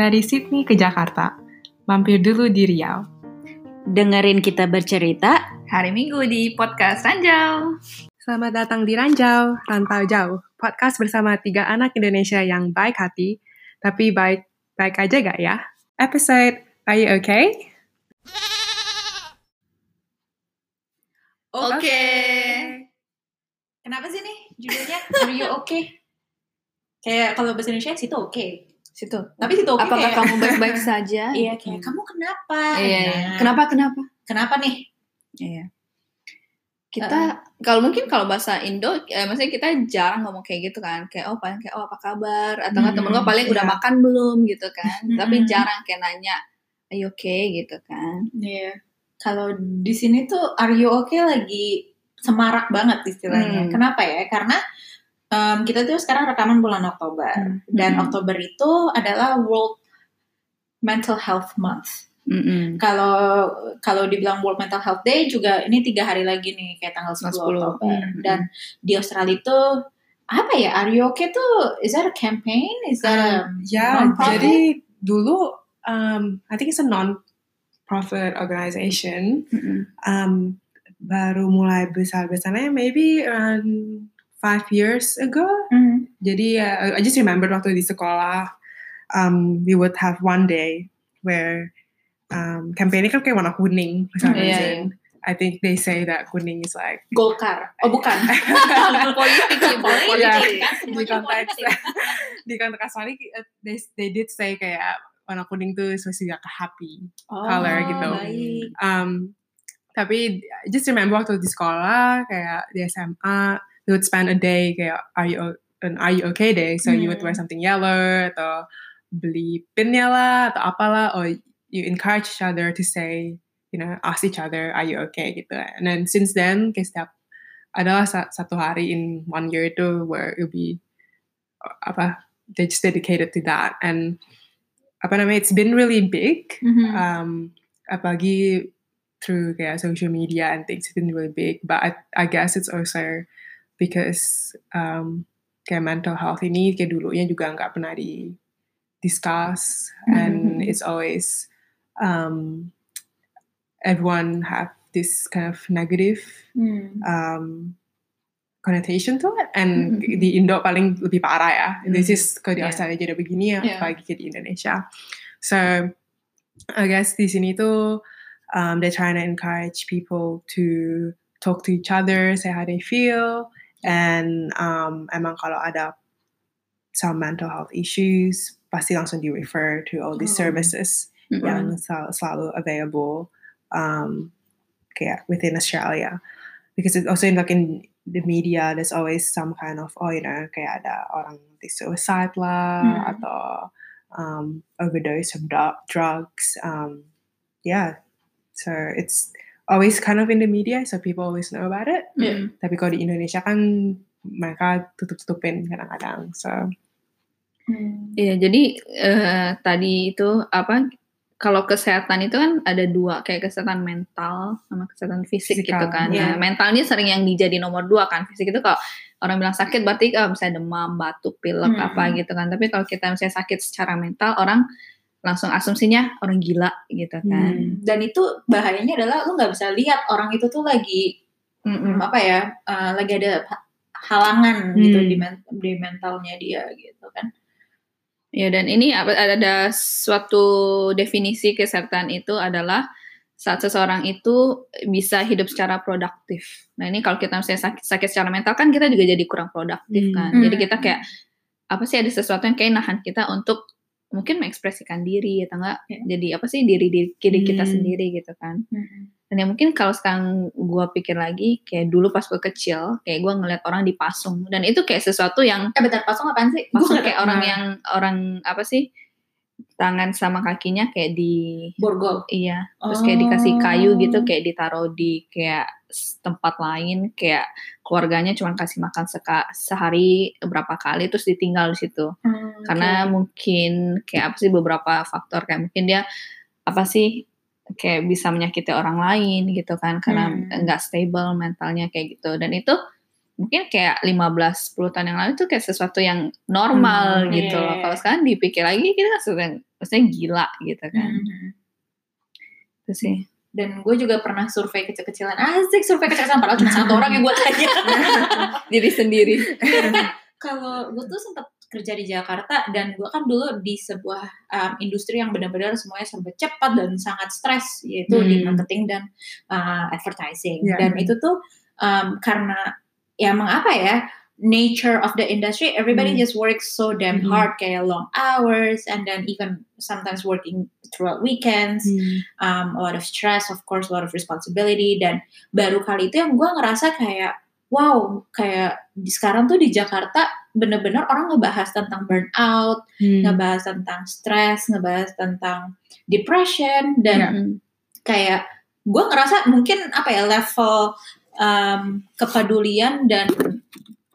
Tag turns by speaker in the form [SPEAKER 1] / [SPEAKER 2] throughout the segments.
[SPEAKER 1] Dari Sydney ke Jakarta, mampir dulu di Riau.
[SPEAKER 2] Dengerin kita bercerita
[SPEAKER 3] hari Minggu di podcast Ranjau.
[SPEAKER 1] Selamat datang di Ranjau, Rantau Jauh, podcast bersama tiga anak Indonesia yang baik hati, tapi baik baik aja gak ya? Episode Are You Okay?
[SPEAKER 3] Oke. Okay. Kenapa sih nih judulnya Are You Okay? Kayak kalau bahasa Indonesia situ oke. Okay.
[SPEAKER 2] Situ.
[SPEAKER 3] Tapi situ. Okay
[SPEAKER 2] Apakah
[SPEAKER 3] kayak,
[SPEAKER 2] kamu baik-baik saja?
[SPEAKER 3] Iya kayak kamu kenapa?
[SPEAKER 2] Iya.
[SPEAKER 3] Nah,
[SPEAKER 2] Kenapa kenapa?
[SPEAKER 3] Kenapa nih?
[SPEAKER 2] Iya. Kita kalau mungkin kalau bahasa Indo, eh, maksudnya kita jarang ngomong kayak gitu kan, kayak oh paling kayak oh apa kabar atau
[SPEAKER 3] Hmm,
[SPEAKER 2] temen gue paling udah
[SPEAKER 1] iya.
[SPEAKER 2] makan belum gitu kan,
[SPEAKER 3] Hmm.
[SPEAKER 2] tapi jarang kayak nanya, are you okay gitu kan.
[SPEAKER 3] Iya. Kalau di sini tuh Are You Okay lagi semarak banget istilahnya.
[SPEAKER 2] Hmm.
[SPEAKER 3] Kenapa ya? Karena em, kita tuh sekarang rekaman bulan Oktober
[SPEAKER 1] Hmm.
[SPEAKER 3] dan
[SPEAKER 2] Hmm.
[SPEAKER 3] Oktober itu adalah World Mental Health Month.
[SPEAKER 2] Mm-mm.
[SPEAKER 3] Kalau kalau dibilang World Mental Health Day juga ini tiga hari lagi nih kayak tanggal 10
[SPEAKER 2] 10.
[SPEAKER 3] Oktober
[SPEAKER 2] Hmm.
[SPEAKER 3] dan di Australia itu apa ya Are You Okay tuh is that a campaign? Is that a
[SPEAKER 1] Ya,
[SPEAKER 3] non-profit?
[SPEAKER 1] jadi dulu um, I think it's a non-profit organization.
[SPEAKER 2] Mm-mm.
[SPEAKER 1] Um, baru mulai besar-besarnya maybe around five years ago.
[SPEAKER 3] Hmm.
[SPEAKER 1] Jadi uh, I just remember waktu di sekolah um, we would have one day where um, campaign kan kayak warna kuning for some
[SPEAKER 2] Hmm, iya,
[SPEAKER 1] reason. I think they say that kuning is like
[SPEAKER 3] Golkar. Oh bukan.
[SPEAKER 2] politik ya,
[SPEAKER 3] Politik
[SPEAKER 1] Iya,
[SPEAKER 3] kan
[SPEAKER 1] di
[SPEAKER 3] semuanya
[SPEAKER 1] konteks
[SPEAKER 3] politik.
[SPEAKER 1] di konteks Australia uh, they, they did say kayak warna kuning tuh like a happy
[SPEAKER 3] Oh,
[SPEAKER 1] color gitu.
[SPEAKER 3] Baik.
[SPEAKER 1] um, tapi just remember waktu di sekolah kayak di SMA we would spend a day kayak are you an are you okay day? So you would wear
[SPEAKER 3] Hmm.
[SPEAKER 1] something yellow atau beli pinnya lah atau apalah or you encourage each other to say you know ask each other are you okay? gitu. And then since then kayak setiap adalah satu hari in one year itu where it'll be apa they just dedicated to that. And apa namanya it's been really big.
[SPEAKER 3] Mhm.
[SPEAKER 1] um, apalagi through kayak social media and things it's been really big. But I, I guess it's also because um, kayak mental health ini kayak dulunya juga nggak pernah di discuss and
[SPEAKER 3] Mhm.
[SPEAKER 1] it's always um, everyone have this kind of negative
[SPEAKER 3] Hmm.
[SPEAKER 1] um, connotation to it and di Indo paling lebih parah ya this is kalau di
[SPEAKER 2] Yeah.
[SPEAKER 1] Australia jadi begini ya
[SPEAKER 3] Yeah.
[SPEAKER 1] apalagi di Indonesia so I guess di sini tuh um, they're trying to encourage people to talk to each other say how they feel and um, emang kalau ada some mental health issues pasti langsung di refer to all these
[SPEAKER 3] Oh.
[SPEAKER 1] services
[SPEAKER 2] Mm-mm.
[SPEAKER 1] yang sel- selalu available um, kayak within Australia because it's also in like in the media there's always some kind of oh you know kayak ada orang di suicide lah
[SPEAKER 3] Hmm.
[SPEAKER 1] atau um, overdose of drugs um, yeah so it's always kind of in the media so people always know about it
[SPEAKER 3] Yeah.
[SPEAKER 1] tapi kalau di Indonesia kan mereka tutup-tutupin kadang-kadang so
[SPEAKER 3] Hmm.
[SPEAKER 2] Iya, jadi eh, tadi itu apa? Kalau kesehatan itu kan ada dua, kayak kesehatan mental sama kesehatan fisik
[SPEAKER 1] Fisikal,
[SPEAKER 2] gitu kan.
[SPEAKER 3] iya.
[SPEAKER 2] Nah, mental ini sering yang dijadi nomor dua kan. Fisik itu kalau orang bilang sakit berarti oh, misalnya demam, batuk, pilek
[SPEAKER 3] Hmm.
[SPEAKER 2] apa gitu kan. Tapi kalau kita misalnya sakit secara mental, orang langsung asumsinya orang gila gitu kan.
[SPEAKER 1] Hmm.
[SPEAKER 3] Dan itu bahayanya adalah lu nggak bisa lihat orang itu tuh lagi hmm, apa ya eh, lagi ada ha- halangan gitu
[SPEAKER 1] Hmm.
[SPEAKER 3] di, men- di mentalnya dia gitu kan.
[SPEAKER 2] Ya dan ini apa- ada suatu definisi kesehatan itu adalah saat seseorang itu bisa hidup secara produktif. Nah ini kalau kita misalnya sakit, sakit secara mental kan kita juga jadi kurang produktif
[SPEAKER 1] Hmm.
[SPEAKER 2] kan.
[SPEAKER 3] Hmm.
[SPEAKER 2] Jadi kita kayak apa sih ada sesuatu yang kayak nahan kita untuk mungkin mengekspresikan diri atau enggak
[SPEAKER 3] Ya.
[SPEAKER 2] jadi apa sih diri diri, diri kita
[SPEAKER 1] Hmm.
[SPEAKER 2] sendiri gitu kan.
[SPEAKER 3] Hmm.
[SPEAKER 2] Dan ya mungkin kalau sekarang gue pikir lagi kayak dulu pas gue kecil kayak gue ngeliat orang dipasung dan itu kayak sesuatu yang
[SPEAKER 3] Eh bentar pasung apaan sih? Gua
[SPEAKER 2] kayak orang yang orang apa sih tangan sama kakinya kayak di
[SPEAKER 3] borgol.
[SPEAKER 2] iya terus kayak dikasih
[SPEAKER 3] Oh.
[SPEAKER 2] kayu gitu kayak ditaruh di kayak tempat lain kayak keluarganya cuma kasih makan seka, sehari berapa kali terus ditinggal di situ
[SPEAKER 3] Hmm,
[SPEAKER 2] karena mungkin kayak apa sih beberapa faktor kayak mungkin dia apa sih kayak bisa menyakiti orang lain gitu kan karena
[SPEAKER 3] Hmm.
[SPEAKER 2] nggak stable mentalnya kayak gitu dan itu mungkin kayak 15 10 tahun yang lalu itu kayak sesuatu yang normal
[SPEAKER 1] Hmm,
[SPEAKER 2] gitu
[SPEAKER 3] iya,
[SPEAKER 2] loh.
[SPEAKER 3] iya.
[SPEAKER 2] Kalau sekarang dipikir lagi kita kan maksudnya gila gitu kan.
[SPEAKER 3] Mhm.
[SPEAKER 2] Itu sih.
[SPEAKER 3] Dan gue juga pernah survei kecil-kecilan. Asik survei kecil-kecilan. Padahal cuma satu orang yang gue tanya.
[SPEAKER 2] Diri sendiri.
[SPEAKER 3] Kalau gue tuh sempat kerja di Jakarta dan gue kan dulu di sebuah um, industri yang benar-benar semuanya serba cepat dan sangat stres yaitu di
[SPEAKER 1] Hmm.
[SPEAKER 3] marketing dan uh, advertising
[SPEAKER 1] Ya.
[SPEAKER 3] dan itu tuh um, karena ya emang apa ya nature of the industry everybody
[SPEAKER 1] Hmm.
[SPEAKER 3] just works so damn
[SPEAKER 1] Hmm.
[SPEAKER 3] hard kayak long hours and then even sometimes working throughout weekends um, a lot of stress, of course, a lot of responsibility. Dan baru kali itu yang gue ngerasa kayak, wow, kayak di sekarang tuh di Jakarta bener-bener orang ngebahas tentang burnout,
[SPEAKER 1] Hmm.
[SPEAKER 3] ngebahas tentang stres, ngebahas tentang depression, dan
[SPEAKER 1] Ya.
[SPEAKER 2] Mm.
[SPEAKER 3] kayak gue ngerasa mungkin apa ya level um, kepedulian dan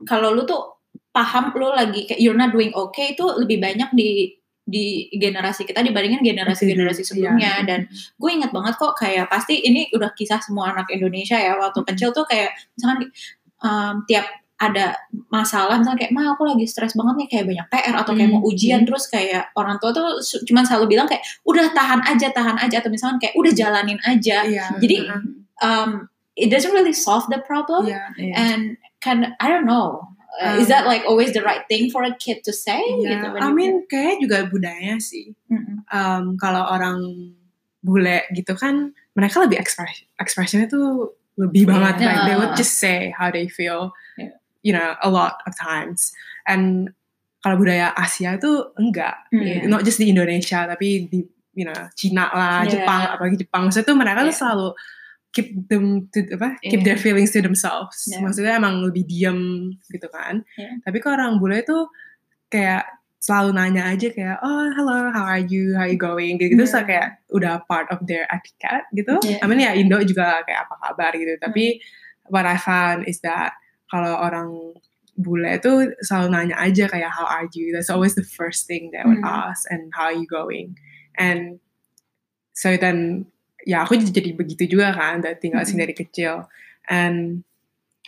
[SPEAKER 3] kalau lu tuh paham lu lagi kayak you're not doing okay itu lebih banyak di di generasi kita dibandingin generasi-generasi
[SPEAKER 1] Iya.
[SPEAKER 3] sebelumnya dan gue ingat banget kok kayak pasti ini udah kisah semua anak Indonesia ya waktu kecil tuh kayak misalkan um, tiap ada masalah misalnya kayak mah aku lagi stres banget nih kayak banyak PR atau kayak mau ujian
[SPEAKER 1] hmm.
[SPEAKER 3] terus kayak orang tua tuh cuman selalu bilang kayak udah tahan aja tahan aja atau misalkan kayak udah jalanin aja
[SPEAKER 1] Iya.
[SPEAKER 3] Jadi, um, it doesn't really solve the problem
[SPEAKER 1] Iya.
[SPEAKER 2] Iya.
[SPEAKER 3] and kind of, I don't know uh, is
[SPEAKER 1] Um,
[SPEAKER 3] that like always the right thing for a kid to say
[SPEAKER 1] Iya.
[SPEAKER 3] gitu
[SPEAKER 1] I mean kayak juga budaya sih.
[SPEAKER 3] Mm-mm.
[SPEAKER 1] um, kalau orang bule gitu kan mereka lebih express expressionnya tuh lebih banget like they would
[SPEAKER 3] Ah.
[SPEAKER 1] just say how they feel
[SPEAKER 3] Iya.
[SPEAKER 1] you know a lot of times and kalau budaya Asia tuh enggak
[SPEAKER 3] Iya.
[SPEAKER 1] not just di Indonesia tapi di you know Cina lah
[SPEAKER 3] Iya.
[SPEAKER 1] Jepang apalagi Jepang maksudnya tuh mereka tuh
[SPEAKER 3] Iya.
[SPEAKER 1] selalu keep them to apa keep
[SPEAKER 2] Iya.
[SPEAKER 1] their feelings to themselves
[SPEAKER 3] Iya.
[SPEAKER 1] maksudnya emang lebih diem gitu kan
[SPEAKER 3] Iya.
[SPEAKER 1] tapi kalau orang bule tuh kayak selalu nanya aja kayak oh hello how are you how are you going gitu gitu
[SPEAKER 3] Iya.
[SPEAKER 1] kayak udah part of their etiquette gitu
[SPEAKER 3] Iya.
[SPEAKER 1] I mean ya Indo juga kayak apa kabar gitu tapi what I found is that kalau orang bule itu selalu nanya aja kayak how are you that's always the first thing they would
[SPEAKER 3] Hmm.
[SPEAKER 1] ask and how are you going and so then ya aku jadi begitu juga kan dari tinggal sini dari kecil. And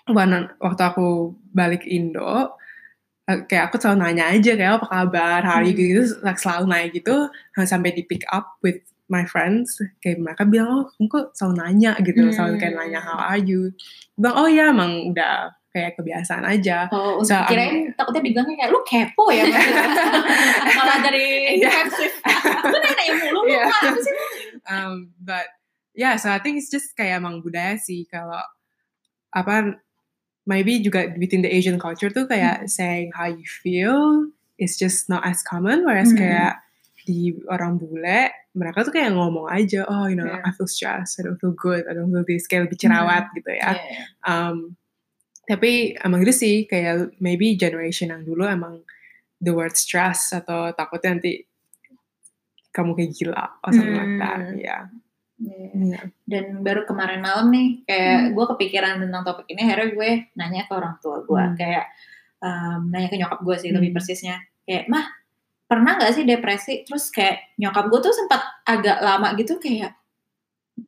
[SPEAKER 1] when, waktu aku balik Indo eh, kayak aku selalu nanya aja kayak apa kabar? You?
[SPEAKER 3] Hmm.
[SPEAKER 1] gitu like, selalu nanya gitu sampai di pick up with my friends. Kayak mereka bilang oh kamu kok selalu nanya? Gitu
[SPEAKER 3] Hmm.
[SPEAKER 1] selalu kayak nanya how are you? Bilang oh ya emang udah kayak kebiasaan aja
[SPEAKER 3] Oh,
[SPEAKER 1] So,
[SPEAKER 3] kirain takutnya dibilangnya kayak lu kepo ya malah dari defensif. Lu nanya mulu lu
[SPEAKER 1] Iya.
[SPEAKER 3] apa sih?
[SPEAKER 1] um, but yeah so I think it's just kayak emang budaya sih kalau apa maybe juga within the Asian culture tuh kayak saying how you feel is just not as common whereas
[SPEAKER 3] Hmm.
[SPEAKER 1] kayak di orang bule mereka tuh kayak ngomong aja oh you know
[SPEAKER 3] Yeah.
[SPEAKER 1] I feel stressed I don't feel good I don't feel this kayak lebih cerawat gitu ya
[SPEAKER 3] Iya.
[SPEAKER 1] um, tapi emang gitu sih kayak maybe generation yang dulu emang the word stress atau takutnya nanti kamu kayak gila or something like that
[SPEAKER 3] Hmm.
[SPEAKER 1] ya
[SPEAKER 3] Iya.
[SPEAKER 1] yeah.
[SPEAKER 3] Dan baru kemarin malam nih, kayak gue kepikiran tentang topik ini, akhirnya gue nanya ke orang tua gue,
[SPEAKER 1] Hmm.
[SPEAKER 3] kayak um, nanya ke nyokap gue sih lebih
[SPEAKER 1] Hmm.
[SPEAKER 3] persisnya, kayak mah pernah nggak sih depresi? Terus kayak nyokap gue tuh sempat agak lama gitu kayak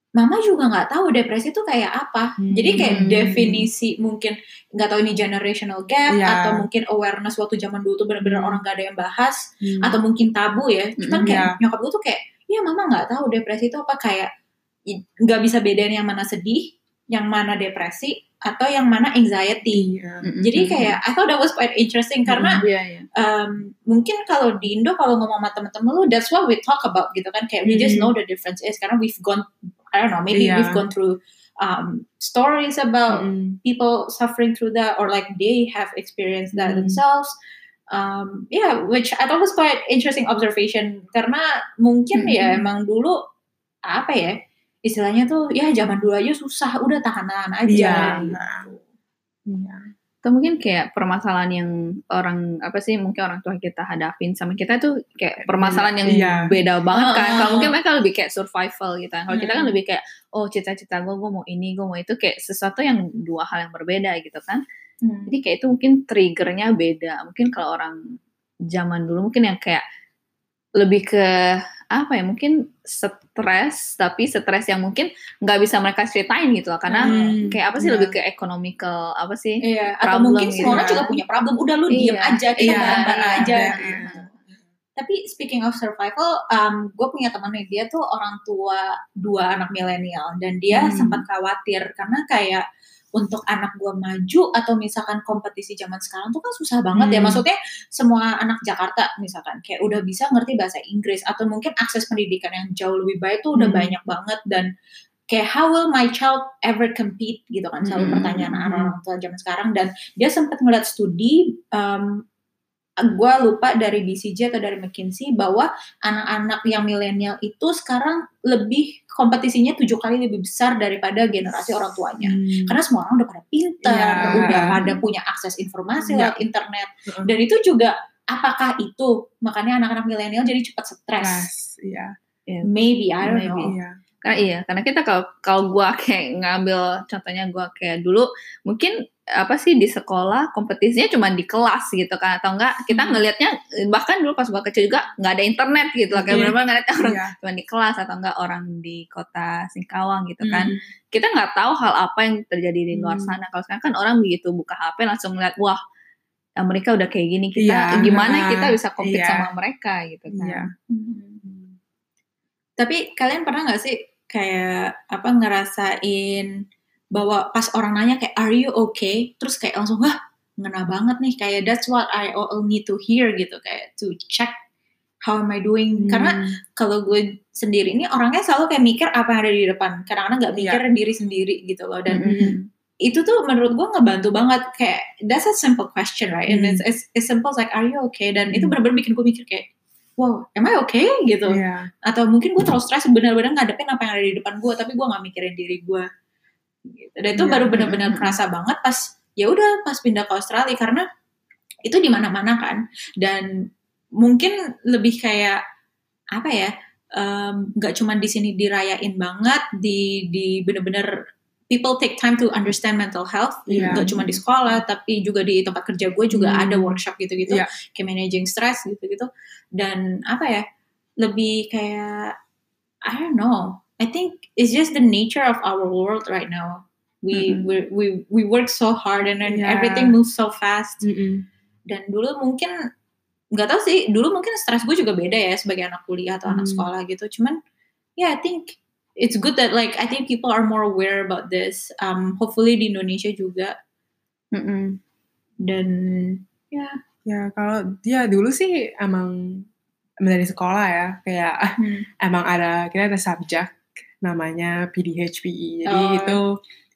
[SPEAKER 3] Mama juga nggak tahu depresi itu kayak apa.
[SPEAKER 1] Hmm.
[SPEAKER 3] Jadi kayak definisi mungkin nggak tahu ini generational gap
[SPEAKER 1] Iya.
[SPEAKER 3] atau mungkin awareness waktu zaman dulu tuh benar-benar
[SPEAKER 1] Hmm.
[SPEAKER 3] orang gak ada yang bahas
[SPEAKER 1] Hmm.
[SPEAKER 3] atau mungkin tabu ya. Cuman kayak
[SPEAKER 1] iya.
[SPEAKER 3] nyokap gue tuh kayak, ya mama nggak tahu depresi itu apa kayak nggak bisa bedain yang mana sedih, yang mana depresi, atau yang mana anxiety.
[SPEAKER 1] Iya.
[SPEAKER 2] Mm-mm.
[SPEAKER 3] Jadi kayak I thought that was quite interesting karena
[SPEAKER 2] Iya, iya.
[SPEAKER 3] um, mungkin kalau di Indo kalau ngomong sama temen-temen lu that's what we talk about gitu kan kayak we just know the difference is karena we've gone I don't know maybe
[SPEAKER 1] Iya.
[SPEAKER 3] we've gone through um, stories about
[SPEAKER 1] Mm.
[SPEAKER 3] people suffering through that or like they have experienced that
[SPEAKER 1] Mhm.
[SPEAKER 3] themselves um, yeah which I thought was quite interesting observation karena mungkin ya
[SPEAKER 2] Mhm.
[SPEAKER 3] emang dulu apa ya istilahnya tuh ya zaman dulu aja susah udah tahan-tahan aja
[SPEAKER 1] Iya.
[SPEAKER 3] gitu.
[SPEAKER 1] Iya.
[SPEAKER 2] Atau mungkin kayak permasalahan yang orang apa sih mungkin orang tua kita hadapin sama kita tuh kayak permasalahan yang
[SPEAKER 1] Iya.
[SPEAKER 2] beda banget kan. Kalau mungkin mereka lebih kayak survival gitu kan. Kalau kita kan
[SPEAKER 3] Hmm.
[SPEAKER 2] lebih kayak oh cita-cita gue gue mau ini gue mau itu kayak sesuatu yang dua hal yang berbeda gitu kan.
[SPEAKER 3] Hmm.
[SPEAKER 2] Jadi kayak itu mungkin triggernya beda. Mungkin kalau orang zaman dulu mungkin yang kayak lebih ke apa ya mungkin stres tapi stres yang mungkin nggak bisa mereka ceritain gitu loh karena
[SPEAKER 1] Hmm,
[SPEAKER 2] kayak apa sih
[SPEAKER 1] iya.
[SPEAKER 2] lebih ke economical apa sih
[SPEAKER 3] Iya, atau mungkin
[SPEAKER 2] gitu
[SPEAKER 3] semua orang
[SPEAKER 1] ya.
[SPEAKER 3] juga punya problem. Udah lu diem
[SPEAKER 2] Iya,
[SPEAKER 3] aja, kita
[SPEAKER 1] iya,
[SPEAKER 3] bareng-bareng
[SPEAKER 1] ada,
[SPEAKER 3] aja.
[SPEAKER 1] iya.
[SPEAKER 3] Tapi speaking of survival, um, gue punya teman nih, dia tuh orang tua dua anak milenial dan dia
[SPEAKER 1] Hmm.
[SPEAKER 3] sempat khawatir karena kayak untuk anak gue maju atau misalkan kompetisi zaman sekarang tuh kan susah banget ya.
[SPEAKER 1] Hmm.
[SPEAKER 3] Maksudnya semua anak Jakarta misalkan kayak udah bisa ngerti bahasa Inggris atau mungkin akses pendidikan yang jauh lebih baik tuh udah
[SPEAKER 1] Hmm.
[SPEAKER 3] banyak banget dan kayak how will my child ever compete gitu kan selalu
[SPEAKER 2] Hmm.
[SPEAKER 3] pertanyaan orang tua zaman sekarang dan dia sempat ngeliat studi um, gue lupa dari BCG atau dari McKinsey bahwa anak-anak yang milenial itu sekarang lebih kompetisinya tujuh kali lebih besar daripada generasi orang tuanya
[SPEAKER 1] Hmm.
[SPEAKER 3] karena semua orang udah pada pintar,
[SPEAKER 1] Iya.
[SPEAKER 3] udah pada punya akses informasi
[SPEAKER 1] Iya.
[SPEAKER 3] lewat internet
[SPEAKER 1] Heeh.
[SPEAKER 3] dan itu juga apakah itu makanya anak-anak milenial jadi cepat stres
[SPEAKER 1] Stress, iya.
[SPEAKER 3] maybe I don't
[SPEAKER 2] Maybe.
[SPEAKER 3] know
[SPEAKER 1] Iya.
[SPEAKER 2] Karena iya karena kita kalau kalau gue kayak ngambil contohnya gue kayak dulu mungkin apa sih di sekolah kompetisinya cuma di kelas gitu kan atau enggak kita
[SPEAKER 3] Hmm.
[SPEAKER 2] ngelihatnya bahkan dulu pas gue kecil juga nggak ada internet gitu loh kayak
[SPEAKER 1] Iya.
[SPEAKER 2] benar-benar orang
[SPEAKER 1] Iya.
[SPEAKER 2] cuma di kelas atau enggak orang di kota Singkawang gitu kan
[SPEAKER 3] Hmm.
[SPEAKER 2] kita nggak tahu hal apa yang terjadi di luar
[SPEAKER 1] Hmm.
[SPEAKER 2] sana kalau sekarang kan orang begitu buka HP langsung ngeliat wah mereka udah kayak gini kita
[SPEAKER 1] Iya.
[SPEAKER 2] gimana kita bisa compete
[SPEAKER 1] Iya.
[SPEAKER 2] sama mereka gitu kan
[SPEAKER 1] Iya.
[SPEAKER 3] Hmm. Tapi kalian pernah nggak sih kayak apa ngerasain bahwa pas orang nanya kayak are you okay terus kayak langsung wah ngena banget nih kayak that's what I all need to hear gitu kayak to check how am I doing karena
[SPEAKER 1] Hmm.
[SPEAKER 3] kalau gue sendiri ini orangnya selalu kayak mikir apa yang ada di depan kadang-kadang nggak
[SPEAKER 1] Iya.
[SPEAKER 3] mikir diri sendiri gitu loh dan
[SPEAKER 2] Mm-mm.
[SPEAKER 3] itu tuh menurut gue ngebantu banget kayak that's a simple question right and
[SPEAKER 1] Hmm.
[SPEAKER 3] it's, it's, it's simple like are you okay dan itu
[SPEAKER 1] Hmm.
[SPEAKER 3] benar-benar bikin gue mikir kayak wow am I okay gitu
[SPEAKER 1] Iya.
[SPEAKER 3] atau mungkin gue terlalu stres benar-benar ngadepin apa yang ada di depan gue tapi gue nggak mikirin diri gue gitu. dan itu
[SPEAKER 1] Iya.
[SPEAKER 3] baru benar-benar kerasa banget pas ya udah pas pindah ke Australia karena itu di mana-mana kan dan mungkin lebih kayak apa ya em, nggak cuma di sini dirayain banget di di bener-bener people take time to understand mental health
[SPEAKER 1] Iya.
[SPEAKER 3] nggak cuma di sekolah tapi juga di tempat kerja gue juga
[SPEAKER 1] Hmm.
[SPEAKER 3] ada workshop gitu-gitu
[SPEAKER 1] Iya.
[SPEAKER 3] kayak managing stress gitu-gitu dan apa ya lebih kayak I don't know I think it's just the nature of our world right now we
[SPEAKER 2] Mm-mm.
[SPEAKER 3] we we we work so hard and then
[SPEAKER 1] Yeah.
[SPEAKER 3] everything moves so fast
[SPEAKER 1] Mm-mm.
[SPEAKER 3] dan dulu mungkin nggak tahu sih dulu mungkin stres gue juga beda ya sebagai anak kuliah atau anak
[SPEAKER 1] Hmm.
[SPEAKER 3] sekolah gitu cuman yeah I think it's good that like I think people are more aware about this um hopefully di Indonesia juga
[SPEAKER 2] Mm-mm.
[SPEAKER 3] dan ya
[SPEAKER 1] Ya kalau dia dulu sih emang emang dari sekolah ya kayak
[SPEAKER 3] hmm.
[SPEAKER 1] emang ada kita ada subjek namanya PDHPE. Jadi
[SPEAKER 3] Oh.
[SPEAKER 1] itu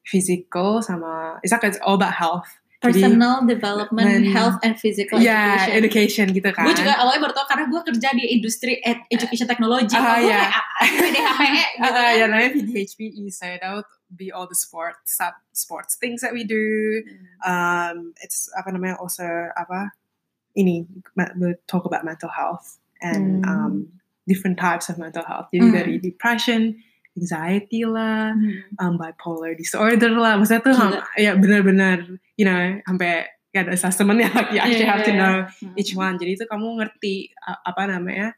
[SPEAKER 1] physical sama it's like it's all about health.
[SPEAKER 3] Personal development
[SPEAKER 1] Men-
[SPEAKER 3] health and physical
[SPEAKER 1] Ya,
[SPEAKER 3] education
[SPEAKER 1] education gitu kan.
[SPEAKER 3] gue juga awalnya baru tau karena gue kerja di industri ed- education technology
[SPEAKER 1] Ah,
[SPEAKER 3] gue
[SPEAKER 1] iya.
[SPEAKER 3] kayak apa PDHPE gitu
[SPEAKER 1] Uh, ya namanya PDHPE, so that would be all the sports sub sports things that we do. Um, it's apa namanya also apa ini we talk about mental health and
[SPEAKER 2] Hmm.
[SPEAKER 1] um, different types of mental health. Jadi
[SPEAKER 3] Hmm.
[SPEAKER 1] dari depression, anxiety lah,
[SPEAKER 3] Hmm.
[SPEAKER 1] um, bipolar disorder lah. Maksudnya tuh
[SPEAKER 3] Gila.
[SPEAKER 1] ya benar-benar you know sampai kayak ada assessmentnya like you actually
[SPEAKER 3] Iya,
[SPEAKER 1] have to
[SPEAKER 3] iya,
[SPEAKER 1] know
[SPEAKER 2] Hmm.
[SPEAKER 1] each one. Jadi itu kamu ngerti apa namanya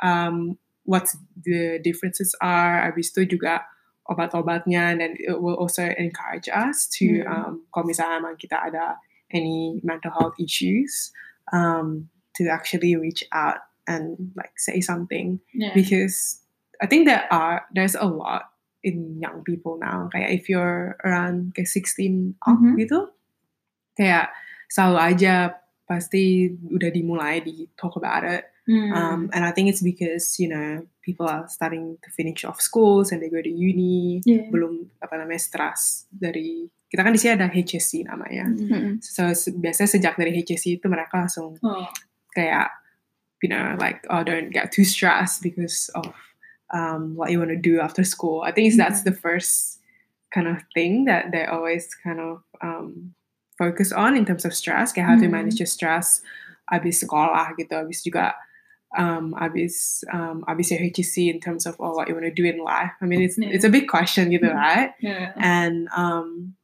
[SPEAKER 1] um, what the differences are. Habis itu juga obat-obatnya dan it will also encourage us to
[SPEAKER 3] Hmm.
[SPEAKER 1] um, kalau misalnya emang kita ada any mental health issues um, to actually reach out and like say something
[SPEAKER 3] Yeah.
[SPEAKER 1] because I think there are there's a lot in young people now. Kayak if you're around kayak 16 up
[SPEAKER 3] Mhm.
[SPEAKER 1] gitu, kayak selalu aja pasti udah dimulai di talk about it.
[SPEAKER 3] Hmm.
[SPEAKER 1] Um, and I think it's because you know people are starting to finish off schools and they go to uni.
[SPEAKER 3] Yeah.
[SPEAKER 1] Belum apa namanya stress dari kita kan di sini ada HSC namanya.
[SPEAKER 3] Hmm.
[SPEAKER 2] Mm-mm.
[SPEAKER 1] So biasanya sejak dari HSC itu mereka langsung
[SPEAKER 3] Oh.
[SPEAKER 1] kayak you know like oh don't get too stressed because of um, what you want to do after school. I think that's the first kind of thing that they always kind of um, focus on in terms of stress, kayak how to manage your stress abis sekolah gitu, abis juga um, abis um, abis your HEC in terms of oh, what you want to do in life. I mean it's
[SPEAKER 3] Yeah.
[SPEAKER 1] it's a big question gitu,
[SPEAKER 3] Hmm.
[SPEAKER 1] right?
[SPEAKER 3] Yeah.
[SPEAKER 1] and um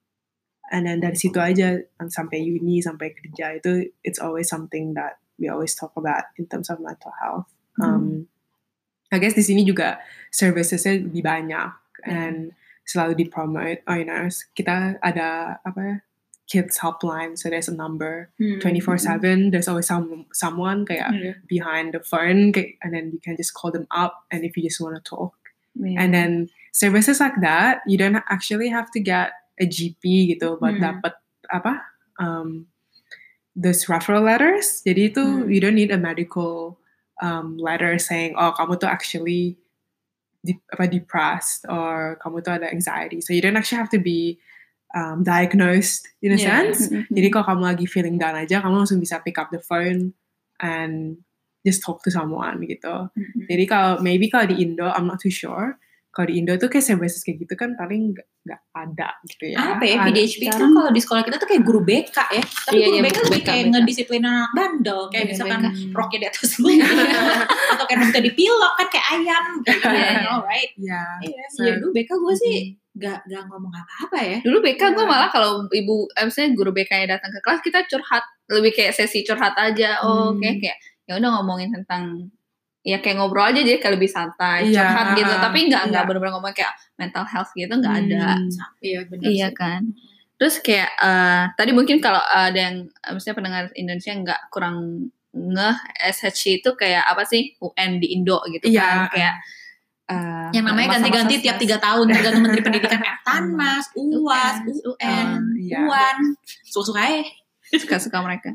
[SPEAKER 1] and then dari situ aja sampai uni sampai kerja itu it's always something that we always talk about in terms of mental health um I guess di sini juga servicesnya lebih banyak and selalu di promote. Oh, you know, kita ada apa ya, kids helpline, so there's a number
[SPEAKER 3] Hmm.
[SPEAKER 1] 24/7. There's always some someone kayak
[SPEAKER 3] Iya.
[SPEAKER 1] behind the phone, kayak- and then you can just call them up, and if you just want to talk,
[SPEAKER 2] Iya.
[SPEAKER 1] and then services like that, you don't actually have to get a GP gitu buat
[SPEAKER 3] Hmm.
[SPEAKER 1] dapat apa um, those referral letters. Jadi itu
[SPEAKER 3] Hmm.
[SPEAKER 1] you don't need a medical um, letter saying oh kamu tuh actually di, apa depressed or kamu tuh ada anxiety. So you don't actually have to be um, diagnosed in a
[SPEAKER 3] Yeah.
[SPEAKER 1] sense.
[SPEAKER 2] Mhm.
[SPEAKER 1] Jadi kalau kamu lagi feeling down aja, kamu langsung bisa pick up the phone and just talk to someone gitu.
[SPEAKER 3] Mhm.
[SPEAKER 1] Jadi kalau maybe kalau di Indo, I'm not too sure. Kalau di Indo tuh kayak services kayak gitu kan paling nggak ada gitu ya.
[SPEAKER 3] apa ya PDHP itu kalau di sekolah kita tuh kayak guru BK ya tapi
[SPEAKER 2] Iya,
[SPEAKER 3] guru
[SPEAKER 2] iya,
[SPEAKER 3] BK lebih
[SPEAKER 2] BK,
[SPEAKER 3] kayak
[SPEAKER 2] BK.
[SPEAKER 3] ngedisiplin anak bandel kayak
[SPEAKER 2] Iya,
[SPEAKER 3] misalkan
[SPEAKER 2] BK.
[SPEAKER 3] roknya di atas lu atau kayak rambutnya dipilok kan kayak ayam gitu
[SPEAKER 2] iya.
[SPEAKER 3] alright
[SPEAKER 1] Iya.
[SPEAKER 3] iya
[SPEAKER 1] So-
[SPEAKER 3] iya dulu BK gue sih gak gak ngomong apa-apa ya
[SPEAKER 2] Dulu BK gue
[SPEAKER 1] Iya.
[SPEAKER 2] malah kalau ibu, eh, misalnya guru BK yang datang ke kelas kita curhat, lebih kayak sesi curhat aja. Oh,
[SPEAKER 1] Hmm.
[SPEAKER 2] kayak kayak ya udah ngomongin tentang ya kayak ngobrol aja jadi kayak lebih santai,
[SPEAKER 1] Iya,
[SPEAKER 2] curhat gitu.
[SPEAKER 1] uh,
[SPEAKER 2] Tapi nggak nggak
[SPEAKER 1] iya.
[SPEAKER 2] benar-benar ngomong kayak mental health gitu nggak ada.
[SPEAKER 1] Hmm.
[SPEAKER 3] iya benar
[SPEAKER 2] Iya
[SPEAKER 3] sih.
[SPEAKER 2] kan. Terus kayak eh, tadi mungkin kalau ada yang misalnya pendengar Indonesia nggak kurang ngeh SHC itu kayak apa sih UN di Indo gitu
[SPEAKER 1] Iya.
[SPEAKER 2] kan kayak eh,
[SPEAKER 3] yang namanya ganti-ganti tiap tiga tahun tergantung menteri pendidikan eh, Tanmas, UAS,
[SPEAKER 2] UN,
[SPEAKER 3] UN, suka-suka aja.
[SPEAKER 2] suka-suka mereka.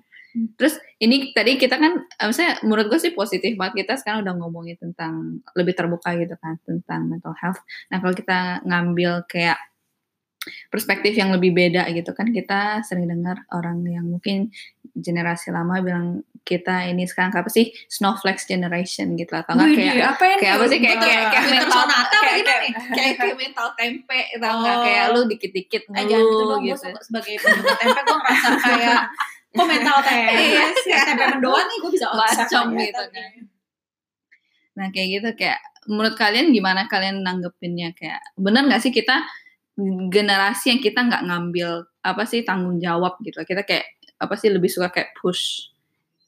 [SPEAKER 2] Terus ini tadi kita kan, eh, maksudnya menurut gue sih positif banget kita sekarang udah ngomongin tentang lebih terbuka gitu kan tentang mental health. Nah kalau kita ngambil kayak perspektif yang lebih beda gitu kan kita sering dengar orang yang mungkin generasi lama bilang kita ini sekarang apa sih snowflakes generation gitu atau enggak kayak
[SPEAKER 3] apa
[SPEAKER 2] kayak apa sih kayak kayak kayak mental kayak, kayak,
[SPEAKER 3] nih?
[SPEAKER 2] kayak, kayak mental tempe tau nggak
[SPEAKER 3] Oh.
[SPEAKER 2] kayak lu dikit-dikit
[SPEAKER 3] gitu
[SPEAKER 2] ngeluh gitu.
[SPEAKER 3] suka sebagai pendengar tempe gue ngerasa kayak kok mental tempe
[SPEAKER 2] Iya.
[SPEAKER 3] Sih tempe mendoan nih gue bisa aja,
[SPEAKER 2] gitu kan. Nah kayak gitu kayak menurut kalian gimana kalian nanggepinnya? Kayak bener nggak sih kita generasi yang kita nggak ngambil apa sih tanggung jawab gitu? Kita kayak apa sih lebih suka kayak push.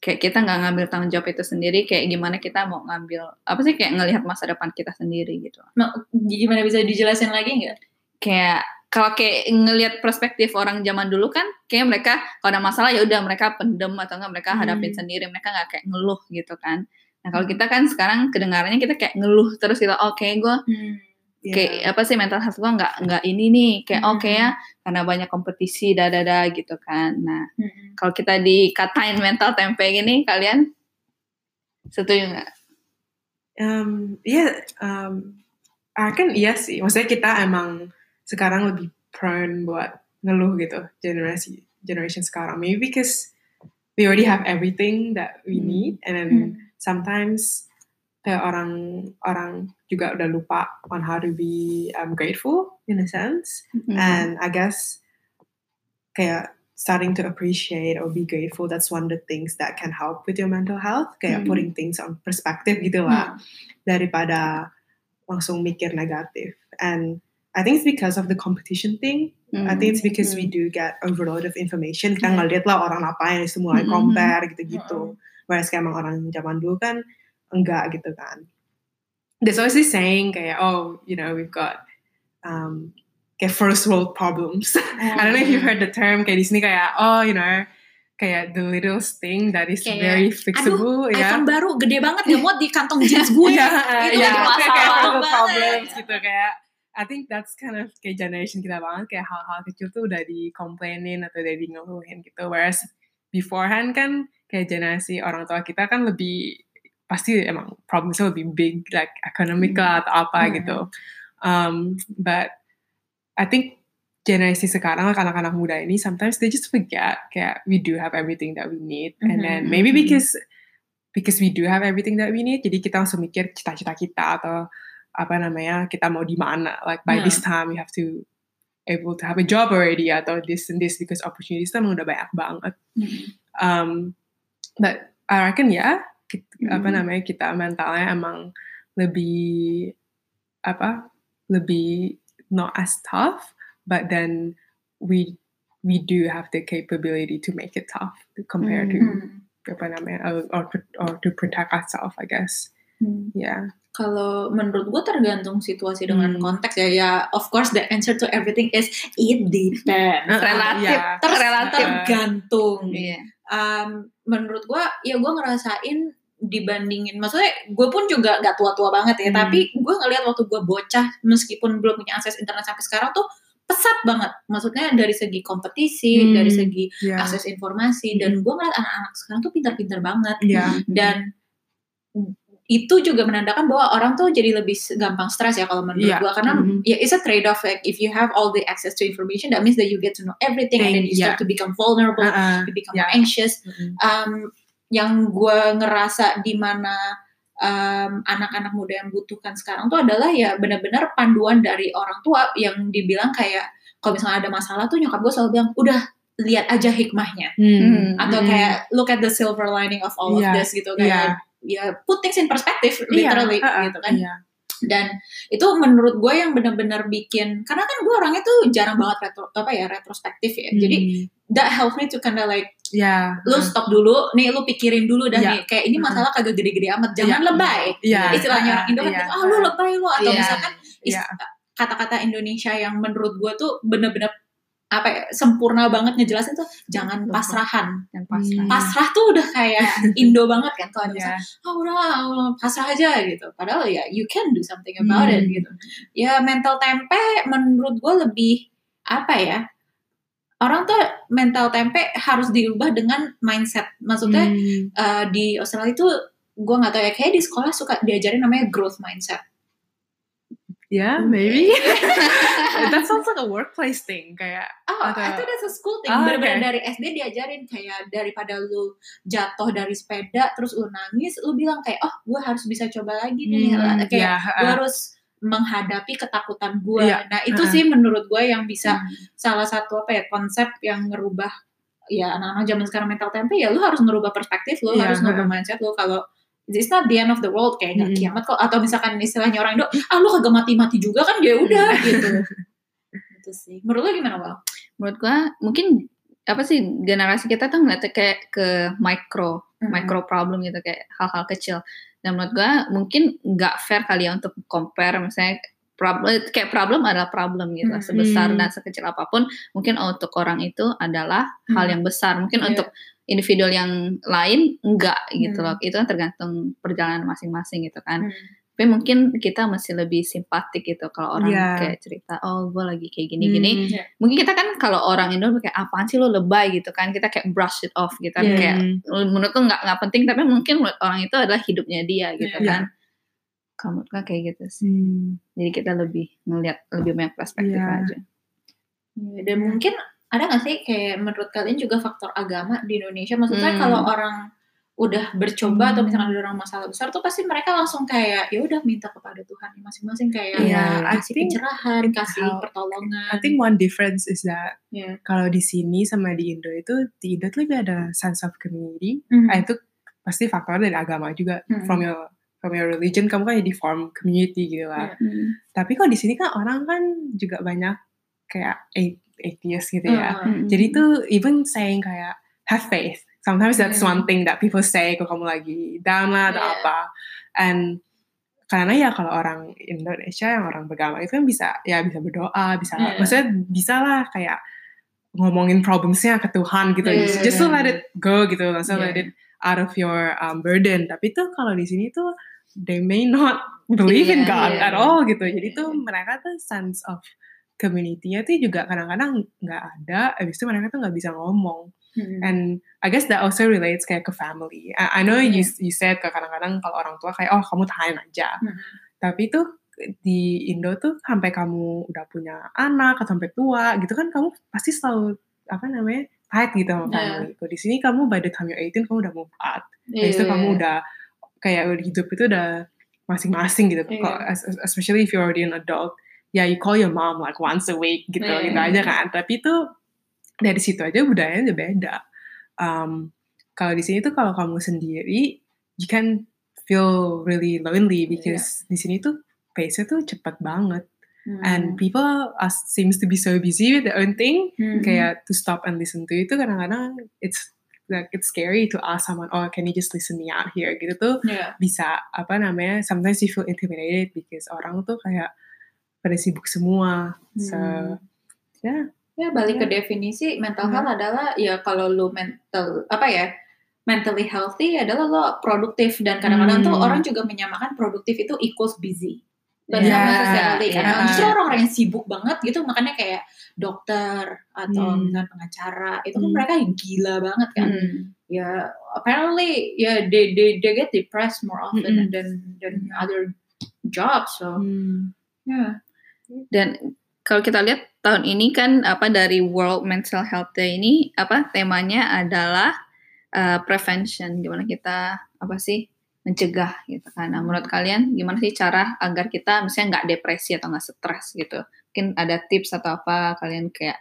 [SPEAKER 2] Kayak kita nggak ngambil tanggung jawab itu sendiri kayak gimana kita mau ngambil apa sih kayak ngelihat masa depan kita sendiri gitu.
[SPEAKER 3] Nah, gimana bisa dijelasin lagi nggak?
[SPEAKER 2] kayak kalau kayak ngelihat perspektif orang zaman dulu kan kayak mereka kalau ada masalah ya udah mereka pendem atau enggak mereka hadapin
[SPEAKER 3] Hmm.
[SPEAKER 2] sendiri mereka nggak kayak ngeluh gitu kan nah kalau kita kan sekarang kedengarannya kita kayak ngeluh terus gitu oke gue
[SPEAKER 1] Iya.
[SPEAKER 2] kayak apa sih mental health gue nggak nggak ini nih kayak
[SPEAKER 3] Hmm.
[SPEAKER 2] oke ya karena banyak kompetisi dada gitu kan nah
[SPEAKER 3] Hmm.
[SPEAKER 2] kalau kita dikatain mental tempe gini kalian setuju nggak
[SPEAKER 1] Um, iya, um, I kan iya sih. Maksudnya kita emang sekarang lebih prone buat ngeluh gitu generasi generation sekarang. Maybe because we already have everything that we
[SPEAKER 2] Hmm.
[SPEAKER 1] need, and then
[SPEAKER 3] Hmm.
[SPEAKER 1] sometimes kayak orang orang juga udah lupa on how to be um, grateful in a sense.
[SPEAKER 2] Hmm.
[SPEAKER 1] And I guess kayak starting to appreciate or be grateful that's one of the things that can help with your mental health kayak
[SPEAKER 2] Hmm.
[SPEAKER 1] putting things on perspective gitu lah daripada langsung mikir negatif and I think it's because of the competition thing. I think it's because we do get overload of information. Kita ngeliat lah orang ngapain semua
[SPEAKER 2] Hmm.
[SPEAKER 1] compare gitu-gitu. Whereas kayak emang orang zaman dulu kan enggak gitu kan. There's always this saying kayak oh you know we've got um, kayak first world problems. I don't know if you've heard the term kayak di sini kayak oh you know kayak the littlest thing that is
[SPEAKER 3] Kayak,
[SPEAKER 1] very fixable ya.
[SPEAKER 3] iPhone baru gede banget gak muat di kantong jeans gue.
[SPEAKER 1] Iya,
[SPEAKER 3] Itu
[SPEAKER 1] iya,
[SPEAKER 3] lagi
[SPEAKER 1] kayak- kayak
[SPEAKER 3] masalah
[SPEAKER 1] little problems gitu kayak I think that's kind of kayak generation kita banget kayak hal-hal kecil tuh udah di complainin atau udah di ngeluhin gitu whereas beforehand kan kayak generasi orang tua kita kan lebih pasti emang problemsnya lebih big like economic lah atau apa
[SPEAKER 3] Hmm.
[SPEAKER 1] gitu um, but I think generasi sekarang anak-anak muda ini sometimes they just forget kayak we do have everything that we need and then
[SPEAKER 3] Mhm,
[SPEAKER 1] maybe
[SPEAKER 2] mhm.
[SPEAKER 1] because because we do have everything that we need jadi kita langsung mikir cita-cita kita atau apa namanya kita mau di mana like by
[SPEAKER 3] Hmm.
[SPEAKER 1] this time we have to able to have a job already atau this and this because opportunities emang udah banyak banget um, but I reckon ya kit- apa
[SPEAKER 2] Mhm.
[SPEAKER 1] namanya kita mentalnya emang lebih apa lebih not as tough but then we we do have the capability to make it tough compared to
[SPEAKER 3] Hmm.
[SPEAKER 1] apa namanya or, or to protect ourselves I guess
[SPEAKER 3] Hmm.
[SPEAKER 1] Yeah.
[SPEAKER 3] Kalau menurut gue tergantung situasi dengan
[SPEAKER 1] Hmm.
[SPEAKER 3] konteks ya. Ya, of course the answer to everything is it depends.
[SPEAKER 2] Relatif.
[SPEAKER 1] yeah.
[SPEAKER 3] Ter-
[SPEAKER 2] relatif.
[SPEAKER 3] tergantung.
[SPEAKER 2] Iya.
[SPEAKER 3] Um, menurut gue, ya gue ngerasain dibandingin, maksudnya gue pun juga gak tua-tua banget ya,
[SPEAKER 1] Hmm.
[SPEAKER 3] tapi gue ngeliat waktu gue bocah, meskipun belum punya akses internet sampai sekarang tuh pesat banget. Maksudnya dari segi kompetisi,
[SPEAKER 1] Hmm.
[SPEAKER 3] dari segi
[SPEAKER 1] Yeah.
[SPEAKER 3] akses informasi, dan gue ngeliat anak-anak sekarang tuh pintar-pintar banget.
[SPEAKER 1] Yeah.
[SPEAKER 3] Dan itu juga menandakan bahwa orang tuh jadi lebih gampang stres ya kalau menurut
[SPEAKER 1] Iya.
[SPEAKER 3] gua karena
[SPEAKER 1] Mhm.
[SPEAKER 3] ya it's a trade off like if you have all the access to information that means that you get to know everything and then you
[SPEAKER 1] Iya.
[SPEAKER 3] start to become vulnerable
[SPEAKER 1] Uh-uh.
[SPEAKER 3] you become
[SPEAKER 1] Yeah.
[SPEAKER 3] anxious
[SPEAKER 1] Mm-mm.
[SPEAKER 3] um, yang gua ngerasa di mana um, anak-anak muda yang butuhkan sekarang tuh adalah ya benar-benar panduan dari orang tua yang dibilang kayak kalau misalnya ada masalah tuh nyokap gue selalu bilang udah lihat aja hikmahnya
[SPEAKER 1] Hmm.
[SPEAKER 3] atau
[SPEAKER 1] Hmm.
[SPEAKER 3] kayak look at the silver lining of all
[SPEAKER 1] Iya,
[SPEAKER 3] of this gitu kayak ya put things in perspective literally
[SPEAKER 1] Iya,
[SPEAKER 3] gitu kan
[SPEAKER 1] iya.
[SPEAKER 3] dan itu menurut gue yang benar-benar bikin karena kan gue orangnya tuh jarang banget retro apa ya retrospektif ya jadi
[SPEAKER 1] Hmm.
[SPEAKER 3] that helps me to kinda like
[SPEAKER 1] ya
[SPEAKER 3] lu stop dulu nih lu pikirin dulu dan
[SPEAKER 1] Iya.
[SPEAKER 3] nih kayak ini masalah kagak gede-gede amat jangan
[SPEAKER 1] Iya.
[SPEAKER 3] lebay
[SPEAKER 1] Iya.
[SPEAKER 3] istilahnya orang Indo kan
[SPEAKER 1] Iya.
[SPEAKER 3] gitu ah lu lebay lu atau
[SPEAKER 2] Iya.
[SPEAKER 3] misalkan is-
[SPEAKER 1] Iya.
[SPEAKER 3] kata-kata Indonesia yang menurut gue tuh bener-bener apa ya, sempurna banget ngejelasin tuh jangan
[SPEAKER 1] Betul.
[SPEAKER 3] pasrahan
[SPEAKER 2] Dan pasrah.
[SPEAKER 1] Hmm.
[SPEAKER 3] pasrah tuh udah kayak Indo banget kan kalau
[SPEAKER 1] Iya.
[SPEAKER 3] misalnya ah udah ah, pasrah aja gitu padahal ya you can do something about it
[SPEAKER 1] Hmm.
[SPEAKER 3] gitu ya mental tempe menurut gue lebih apa ya orang tuh mental tempe harus diubah dengan mindset maksudnya
[SPEAKER 1] Hmm.
[SPEAKER 3] eh, di Australia itu gue nggak tahu ya kayak di sekolah suka diajarin namanya growth mindset
[SPEAKER 1] Yeah, maybe. That sounds like a workplace thing. Kayak,
[SPEAKER 3] Oh,
[SPEAKER 1] Atau-
[SPEAKER 3] I think that's a school thing.
[SPEAKER 1] Oh, okay.
[SPEAKER 3] dari SD diajarin kayak daripada lu jatuh dari sepeda terus lu nangis, lu bilang kayak, oh, gue harus bisa coba lagi nih.
[SPEAKER 1] hmm,
[SPEAKER 3] kayak
[SPEAKER 1] yeah,
[SPEAKER 3] gue
[SPEAKER 1] uh,
[SPEAKER 3] harus menghadapi ketakutan gue.
[SPEAKER 1] Iya,
[SPEAKER 3] Nah itu
[SPEAKER 1] uh-uh.
[SPEAKER 3] sih menurut gue yang bisa
[SPEAKER 2] Hmm.
[SPEAKER 3] salah satu apa ya konsep yang ngerubah ya anak-anak zaman sekarang mental tempe ya lu harus ngerubah perspektif lu,
[SPEAKER 1] Iya,
[SPEAKER 3] harus ngerubah mindset lu kalau it's not the end of the world kayak nggak
[SPEAKER 1] Mm-mm.
[SPEAKER 3] kiamat kok atau misalkan istilahnya orang Indo ah lu kagak mati-mati juga kan ya udah gitu. Itu sih. Menurut lu gimana, Wal?
[SPEAKER 2] menurut gua mungkin apa sih generasi kita tuh ngeliatnya kayak ke micro micro problem gitu kayak hal-hal kecil dan menurut gua mungkin nggak fair kali ya untuk compare misalnya problem kayak problem adalah problem gitu
[SPEAKER 3] Hmm.
[SPEAKER 2] sebesar
[SPEAKER 1] Hmm.
[SPEAKER 2] dan sekecil apa pun mungkin untuk orang itu adalah hal
[SPEAKER 3] Hmm.
[SPEAKER 2] yang besar mungkin
[SPEAKER 3] Iya.
[SPEAKER 2] untuk individual yang lain enggak gitu
[SPEAKER 3] Hmm.
[SPEAKER 2] loh itu kan tergantung perjalanan masing-masing gitu kan
[SPEAKER 3] Hmm.
[SPEAKER 2] tapi mungkin kita masih lebih simpatik gitu kalau orang
[SPEAKER 1] Iya.
[SPEAKER 2] kayak cerita oh gue lagi kayak gini-gini
[SPEAKER 1] hmm,
[SPEAKER 3] Iya.
[SPEAKER 2] mungkin kita kan kalau orang Indo kayak apaan sih lo lebay gitu kan kita kayak brush it off gitu kan
[SPEAKER 3] Iya.
[SPEAKER 2] kayak menurut lo nggak nggak penting tapi mungkin menurut orang itu adalah hidupnya dia gitu
[SPEAKER 3] Iya.
[SPEAKER 2] kan menurut gue kayak gitu sih
[SPEAKER 1] hmm,
[SPEAKER 2] jadi kita lebih ngelihat lebih banyak perspektif
[SPEAKER 1] Iya.
[SPEAKER 2] aja
[SPEAKER 3] Iya, Dan mungkin ada nggak sih kayak menurut kalian juga faktor agama di Indonesia? Maksudnya
[SPEAKER 2] Hmm.
[SPEAKER 3] kalau orang udah bercoba atau
[SPEAKER 1] Hmm.
[SPEAKER 3] misalkan ada orang masalah besar tuh pasti mereka langsung kayak ya udah minta kepada Tuhan masing-masing kayak
[SPEAKER 1] Yeah,
[SPEAKER 3] kasih
[SPEAKER 1] think
[SPEAKER 3] pencerahan, kasih
[SPEAKER 1] how-
[SPEAKER 3] pertolongan.
[SPEAKER 1] I think one difference is that
[SPEAKER 3] Iya.
[SPEAKER 1] kalau di sini sama di Indo itu di Indo tuh lebih ada sense of community.
[SPEAKER 3] Mhm.
[SPEAKER 1] Ah, itu pasti faktor dari agama juga.
[SPEAKER 3] Hmm.
[SPEAKER 1] From your from your religion kamu kan jadi form community gitu lah.
[SPEAKER 3] Iya.
[SPEAKER 1] Tapi kok di sini kan orang kan juga banyak kayak a- atheist gitu ya.
[SPEAKER 3] Heeh.
[SPEAKER 1] Jadi tuh even saying kayak have faith. Sometimes that's
[SPEAKER 3] Hmm.
[SPEAKER 1] one thing that people say kalau kamu lagi down lah atau
[SPEAKER 3] Yeah.
[SPEAKER 1] apa. And karena ya kalau orang Indonesia yang orang beragama itu kan bisa ya bisa berdoa, bisa
[SPEAKER 3] Yeah.
[SPEAKER 1] maksudnya bisa lah kayak ngomongin problemsnya ke Tuhan gitu.
[SPEAKER 3] Yeah.
[SPEAKER 1] Just to let it go gitu, langsung
[SPEAKER 3] Yeah.
[SPEAKER 1] let it out of your um, burden. Tapi tuh kalau di sini tuh they may not believe in
[SPEAKER 2] Yeah,
[SPEAKER 1] God
[SPEAKER 3] yeah.
[SPEAKER 1] at all gitu. Jadi
[SPEAKER 3] Yeah.
[SPEAKER 1] tuh mereka tuh sense of community-nya tuh juga kadang-kadang nggak ada. Habis itu mereka tuh nggak bisa ngomong.
[SPEAKER 3] Hmm.
[SPEAKER 1] And I guess that also relates kayak ke family. I, I know you
[SPEAKER 3] Yeah.
[SPEAKER 1] you said ke kadang-kadang kalau orang tua kayak oh kamu tahan aja.
[SPEAKER 3] Hmm.
[SPEAKER 1] Tapi tuh di Indo tuh sampai kamu udah punya anak atau sampai tua gitu kan kamu pasti selalu apa namanya tight gitu sama
[SPEAKER 3] Yeah.
[SPEAKER 1] family. Kalau di sini kamu by the time you're 18 kamu udah move out.
[SPEAKER 3] Iya,
[SPEAKER 1] Habis itu kamu udah kayak hidup itu udah masing-masing gitu. Es- Especially if you're already an adult. Ya you call your mom like once a week gitu
[SPEAKER 3] Iya.
[SPEAKER 1] gitu aja kan. Tapi itu dari situ aja budayanya udah beda. Um, kalau di sini tuh kalau kamu sendiri you can feel really lonely because di sini tuh pace-nya tuh cepet banget.
[SPEAKER 3] Hmm.
[SPEAKER 1] And people are, seems to be so busy with their own thing
[SPEAKER 3] Hmm.
[SPEAKER 1] kayak to stop and listen to itu kadang-kadang it's like it's scary to ask someone oh can you just listen me out here gitu tuh
[SPEAKER 3] Yeah.
[SPEAKER 1] bisa apa namanya sometimes you feel intimidated because orang tuh kayak pada sibuk semua so
[SPEAKER 3] Hmm.
[SPEAKER 1] yeah
[SPEAKER 3] Ya balik ke
[SPEAKER 1] Iya.
[SPEAKER 3] definisi mental
[SPEAKER 1] Mhm.
[SPEAKER 3] health adalah ya kalau lu mental apa ya mentally healthy adalah lo produktif dan kadang-kadang tuh
[SPEAKER 1] Hmm.
[SPEAKER 3] orang juga menyamakan produktif itu equals busy. But
[SPEAKER 1] Yeah,
[SPEAKER 3] not necessarily karena
[SPEAKER 1] yeah.
[SPEAKER 3] justru orang-orang yang sibuk banget gitu makanya kayak dokter atau
[SPEAKER 1] Hmm.
[SPEAKER 3] misalnya pengacara itu kan
[SPEAKER 1] Hmm.
[SPEAKER 3] mereka yang gila banget kan.
[SPEAKER 2] Hmm.
[SPEAKER 3] Ya apparently ya they they they get depressed more often
[SPEAKER 1] Mm-mm.
[SPEAKER 3] than than other jobs so
[SPEAKER 1] Hmm.
[SPEAKER 3] yeah.
[SPEAKER 2] Dan kalau kita lihat tahun ini kan apa dari World Mental Health Day ini apa temanya adalah uh, prevention gimana kita apa sih mencegah gitu kan. Nah, menurut kalian gimana sih cara agar kita misalnya nggak depresi atau nggak stres gitu? Mungkin ada tips atau apa kalian kayak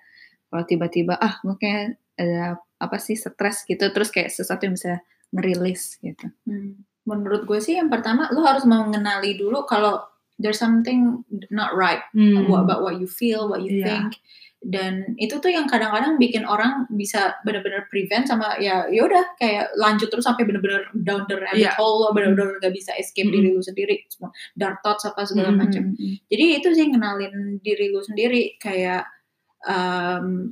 [SPEAKER 2] kalau tiba-tiba ah kayak ada apa sih stres gitu terus kayak sesuatu yang bisa ngerilis gitu.
[SPEAKER 3] Hmm, Menurut gue sih yang pertama lo harus mengenali dulu kalau there's something not right
[SPEAKER 1] Hmm.
[SPEAKER 3] about what you feel, what you
[SPEAKER 1] Iya.
[SPEAKER 3] think. Dan itu tuh yang kadang-kadang bikin orang bisa benar-benar prevent sama ya ya udah kayak lanjut terus sampai benar-benar down the rabbit
[SPEAKER 1] Iya.
[SPEAKER 3] hole benar-benar gak bisa escape
[SPEAKER 1] Mm.
[SPEAKER 3] diri lu sendiri semua dark thoughts apa segala
[SPEAKER 1] Mm,
[SPEAKER 3] macam. Jadi itu sih ngenalin diri lu sendiri kayak um,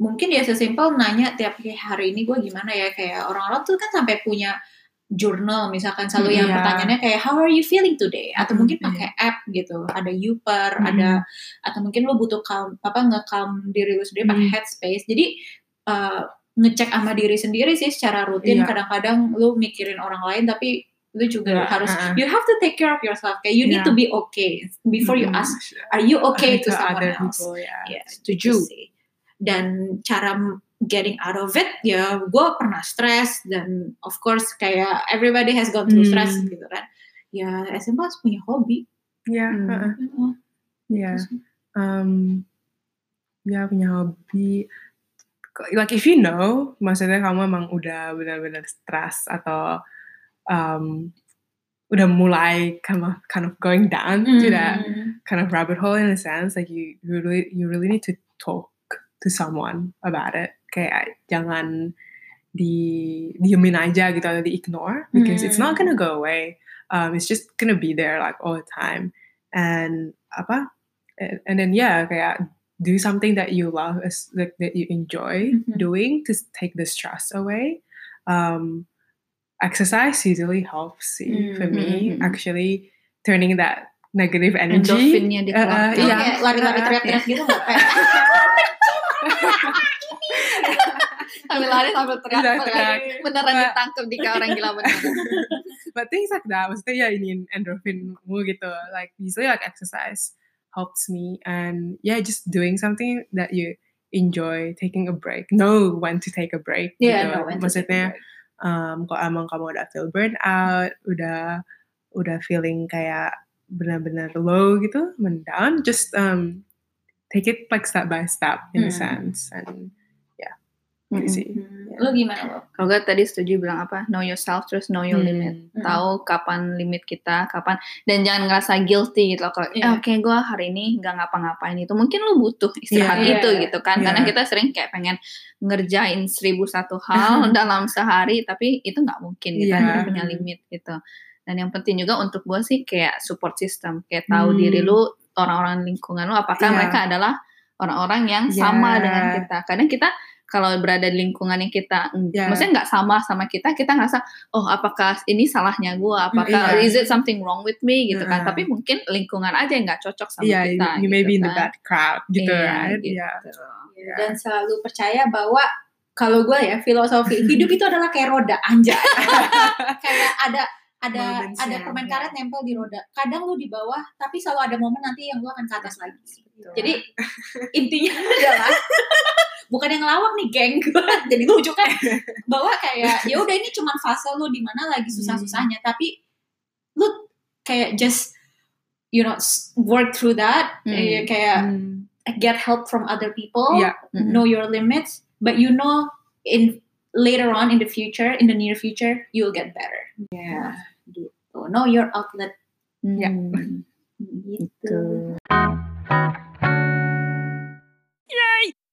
[SPEAKER 3] mungkin ya sesimpel nanya tiap hari ini gue gimana ya kayak orang-orang tuh kan sampai punya journal misalkan selalu yang
[SPEAKER 1] Iya.
[SPEAKER 3] pertanyaannya kayak how are you feeling today atau
[SPEAKER 1] Mm,
[SPEAKER 3] mungkin
[SPEAKER 1] iya.
[SPEAKER 3] pakai app gitu ada Youper
[SPEAKER 1] Mm.
[SPEAKER 3] ada atau mungkin lu butuh calm apa nge-calm diri lu sendiri pakai
[SPEAKER 1] Mm.
[SPEAKER 3] headspace jadi uh, ngecek sama diri sendiri sih secara rutin
[SPEAKER 1] Iya.
[SPEAKER 3] kadang-kadang lu mikirin orang lain tapi lu juga
[SPEAKER 1] Iya,
[SPEAKER 3] harus
[SPEAKER 1] uh-uh.
[SPEAKER 3] you have to take care of yourself kayak you need
[SPEAKER 1] Iya.
[SPEAKER 3] to be okay before you
[SPEAKER 1] Mm.
[SPEAKER 3] ask are you okay to
[SPEAKER 1] To
[SPEAKER 3] someone else
[SPEAKER 1] people, yeah. Setuju.
[SPEAKER 3] gitu sih. Dan cara getting out of it, ya gue pernah stres dan of course kayak everybody has gone through
[SPEAKER 1] Hmm.
[SPEAKER 3] stress gitu kan. Ya SMA harus punya hobi.
[SPEAKER 1] Yeah,
[SPEAKER 2] Hmm.
[SPEAKER 1] yeah.
[SPEAKER 3] sih.
[SPEAKER 1] um, ya punya hobi like if you know maksudnya kamu emang udah benar-benar stres atau um, udah mulai kind of kind of going down to that
[SPEAKER 3] Hmm.
[SPEAKER 1] kind of rabbit hole in a sense like you you really you really need to talk to someone about it kayak jangan di diemin aja gitu atau di ignore because it's not gonna go away um, it's just gonna be there like all the time and apa and, and then yeah kayak do something that you love like that you enjoy
[SPEAKER 3] Mhm.
[SPEAKER 1] doing to take the stress away um exercise usually helps sih for me
[SPEAKER 2] Mhm.
[SPEAKER 1] actually turning that negative energy
[SPEAKER 2] Endorfinnya
[SPEAKER 1] Uh, uh,
[SPEAKER 2] dikeluarkan.
[SPEAKER 3] Lu
[SPEAKER 1] Iya.
[SPEAKER 3] kayak lari-lari
[SPEAKER 1] Uh,
[SPEAKER 3] teriak-teriak gitu nggak kayak
[SPEAKER 2] sambil lari sambil teriak, beneran-
[SPEAKER 1] teriak.
[SPEAKER 2] beneran
[SPEAKER 1] Nggak.
[SPEAKER 2] ditangkap di kayak orang gila beneran.
[SPEAKER 1] but things like that maksudnya ya ini endorphinmu gitu like usually like exercise helps me and yeah just doing something that you enjoy taking a break know when to take a break
[SPEAKER 3] Yeah,
[SPEAKER 1] gitu.
[SPEAKER 3] no, when
[SPEAKER 1] maksudnya um, kalau emang kamu udah feel burnt out udah udah feeling kayak benar-benar low gitu mendown just um, take it like step by step in a
[SPEAKER 3] Hmm.
[SPEAKER 1] sense and
[SPEAKER 2] Mm-mm.
[SPEAKER 1] gitu sih
[SPEAKER 3] Hmm, Lu gimana lo?
[SPEAKER 2] Kalau gue tadi setuju bilang apa, know yourself terus know your
[SPEAKER 1] Hmm.
[SPEAKER 2] limit.
[SPEAKER 3] Hmm.
[SPEAKER 2] Tahu kapan limit kita, kapan dan jangan ngerasa guilty gitu loh. Kalau
[SPEAKER 3] Iya.
[SPEAKER 2] "Eh, oke gue hari ini nggak ngapa-ngapain itu, mungkin lu butuh istirahat
[SPEAKER 3] Iya,
[SPEAKER 2] itu
[SPEAKER 3] iya.
[SPEAKER 2] gitu kan.
[SPEAKER 1] Iya.
[SPEAKER 2] Karena kita sering kayak pengen ngerjain seribu satu hal dalam sehari, tapi itu nggak mungkin. Kita
[SPEAKER 1] Iya.
[SPEAKER 2] harus punya limit gitu. Dan yang penting juga untuk gue sih kayak support system, kayak tahu
[SPEAKER 1] Hmm.
[SPEAKER 2] diri lu, orang-orang lingkungan lu, apakah
[SPEAKER 1] Iya.
[SPEAKER 2] mereka adalah orang-orang yang
[SPEAKER 1] Iya.
[SPEAKER 2] sama dengan kita. Kadang kita kalau berada di lingkungan yang kita,
[SPEAKER 1] Iya.
[SPEAKER 2] maksudnya nggak sama sama kita, kita ngerasa, oh apakah ini salahnya gue, apakah
[SPEAKER 1] Iya.
[SPEAKER 2] is it something wrong with me gitu kan?
[SPEAKER 1] Heeh.
[SPEAKER 2] Tapi mungkin lingkungan aja yang nggak cocok sama
[SPEAKER 1] yeah
[SPEAKER 2] kita.
[SPEAKER 1] you, you may
[SPEAKER 2] gitu
[SPEAKER 1] be in the
[SPEAKER 2] kan.
[SPEAKER 1] bad crowd gitu
[SPEAKER 2] Iya,
[SPEAKER 1] right
[SPEAKER 2] gitu.
[SPEAKER 1] yeah
[SPEAKER 3] Ya, Dan selalu percaya bahwa kalau gue ya filosofi hidup itu adalah kayak roda anjay. kayak ada ada
[SPEAKER 1] Moments-nya,
[SPEAKER 3] ada permen
[SPEAKER 1] ya.
[SPEAKER 3] karet nempel di roda. Kadang lu di bawah, tapi selalu ada momen nanti yang lu akan ke atas lagi. Jadi intinya adalah bukan yang ngelawak nih geng jadi lucu kan bahwa kayak ya udah ini cuma fase lu di mana lagi susah-susahnya tapi lu kayak just you know work through that
[SPEAKER 2] Hmm.
[SPEAKER 3] eh, kayak
[SPEAKER 1] Hmm.
[SPEAKER 3] get help from other people
[SPEAKER 1] Yeah.
[SPEAKER 2] Mm-mm.
[SPEAKER 3] know your limits but you know in later on in the future in the near future you'll get better ya gitu know your outlet
[SPEAKER 1] Ya.
[SPEAKER 2] Hmm,
[SPEAKER 3] gitu
[SPEAKER 2] gitu.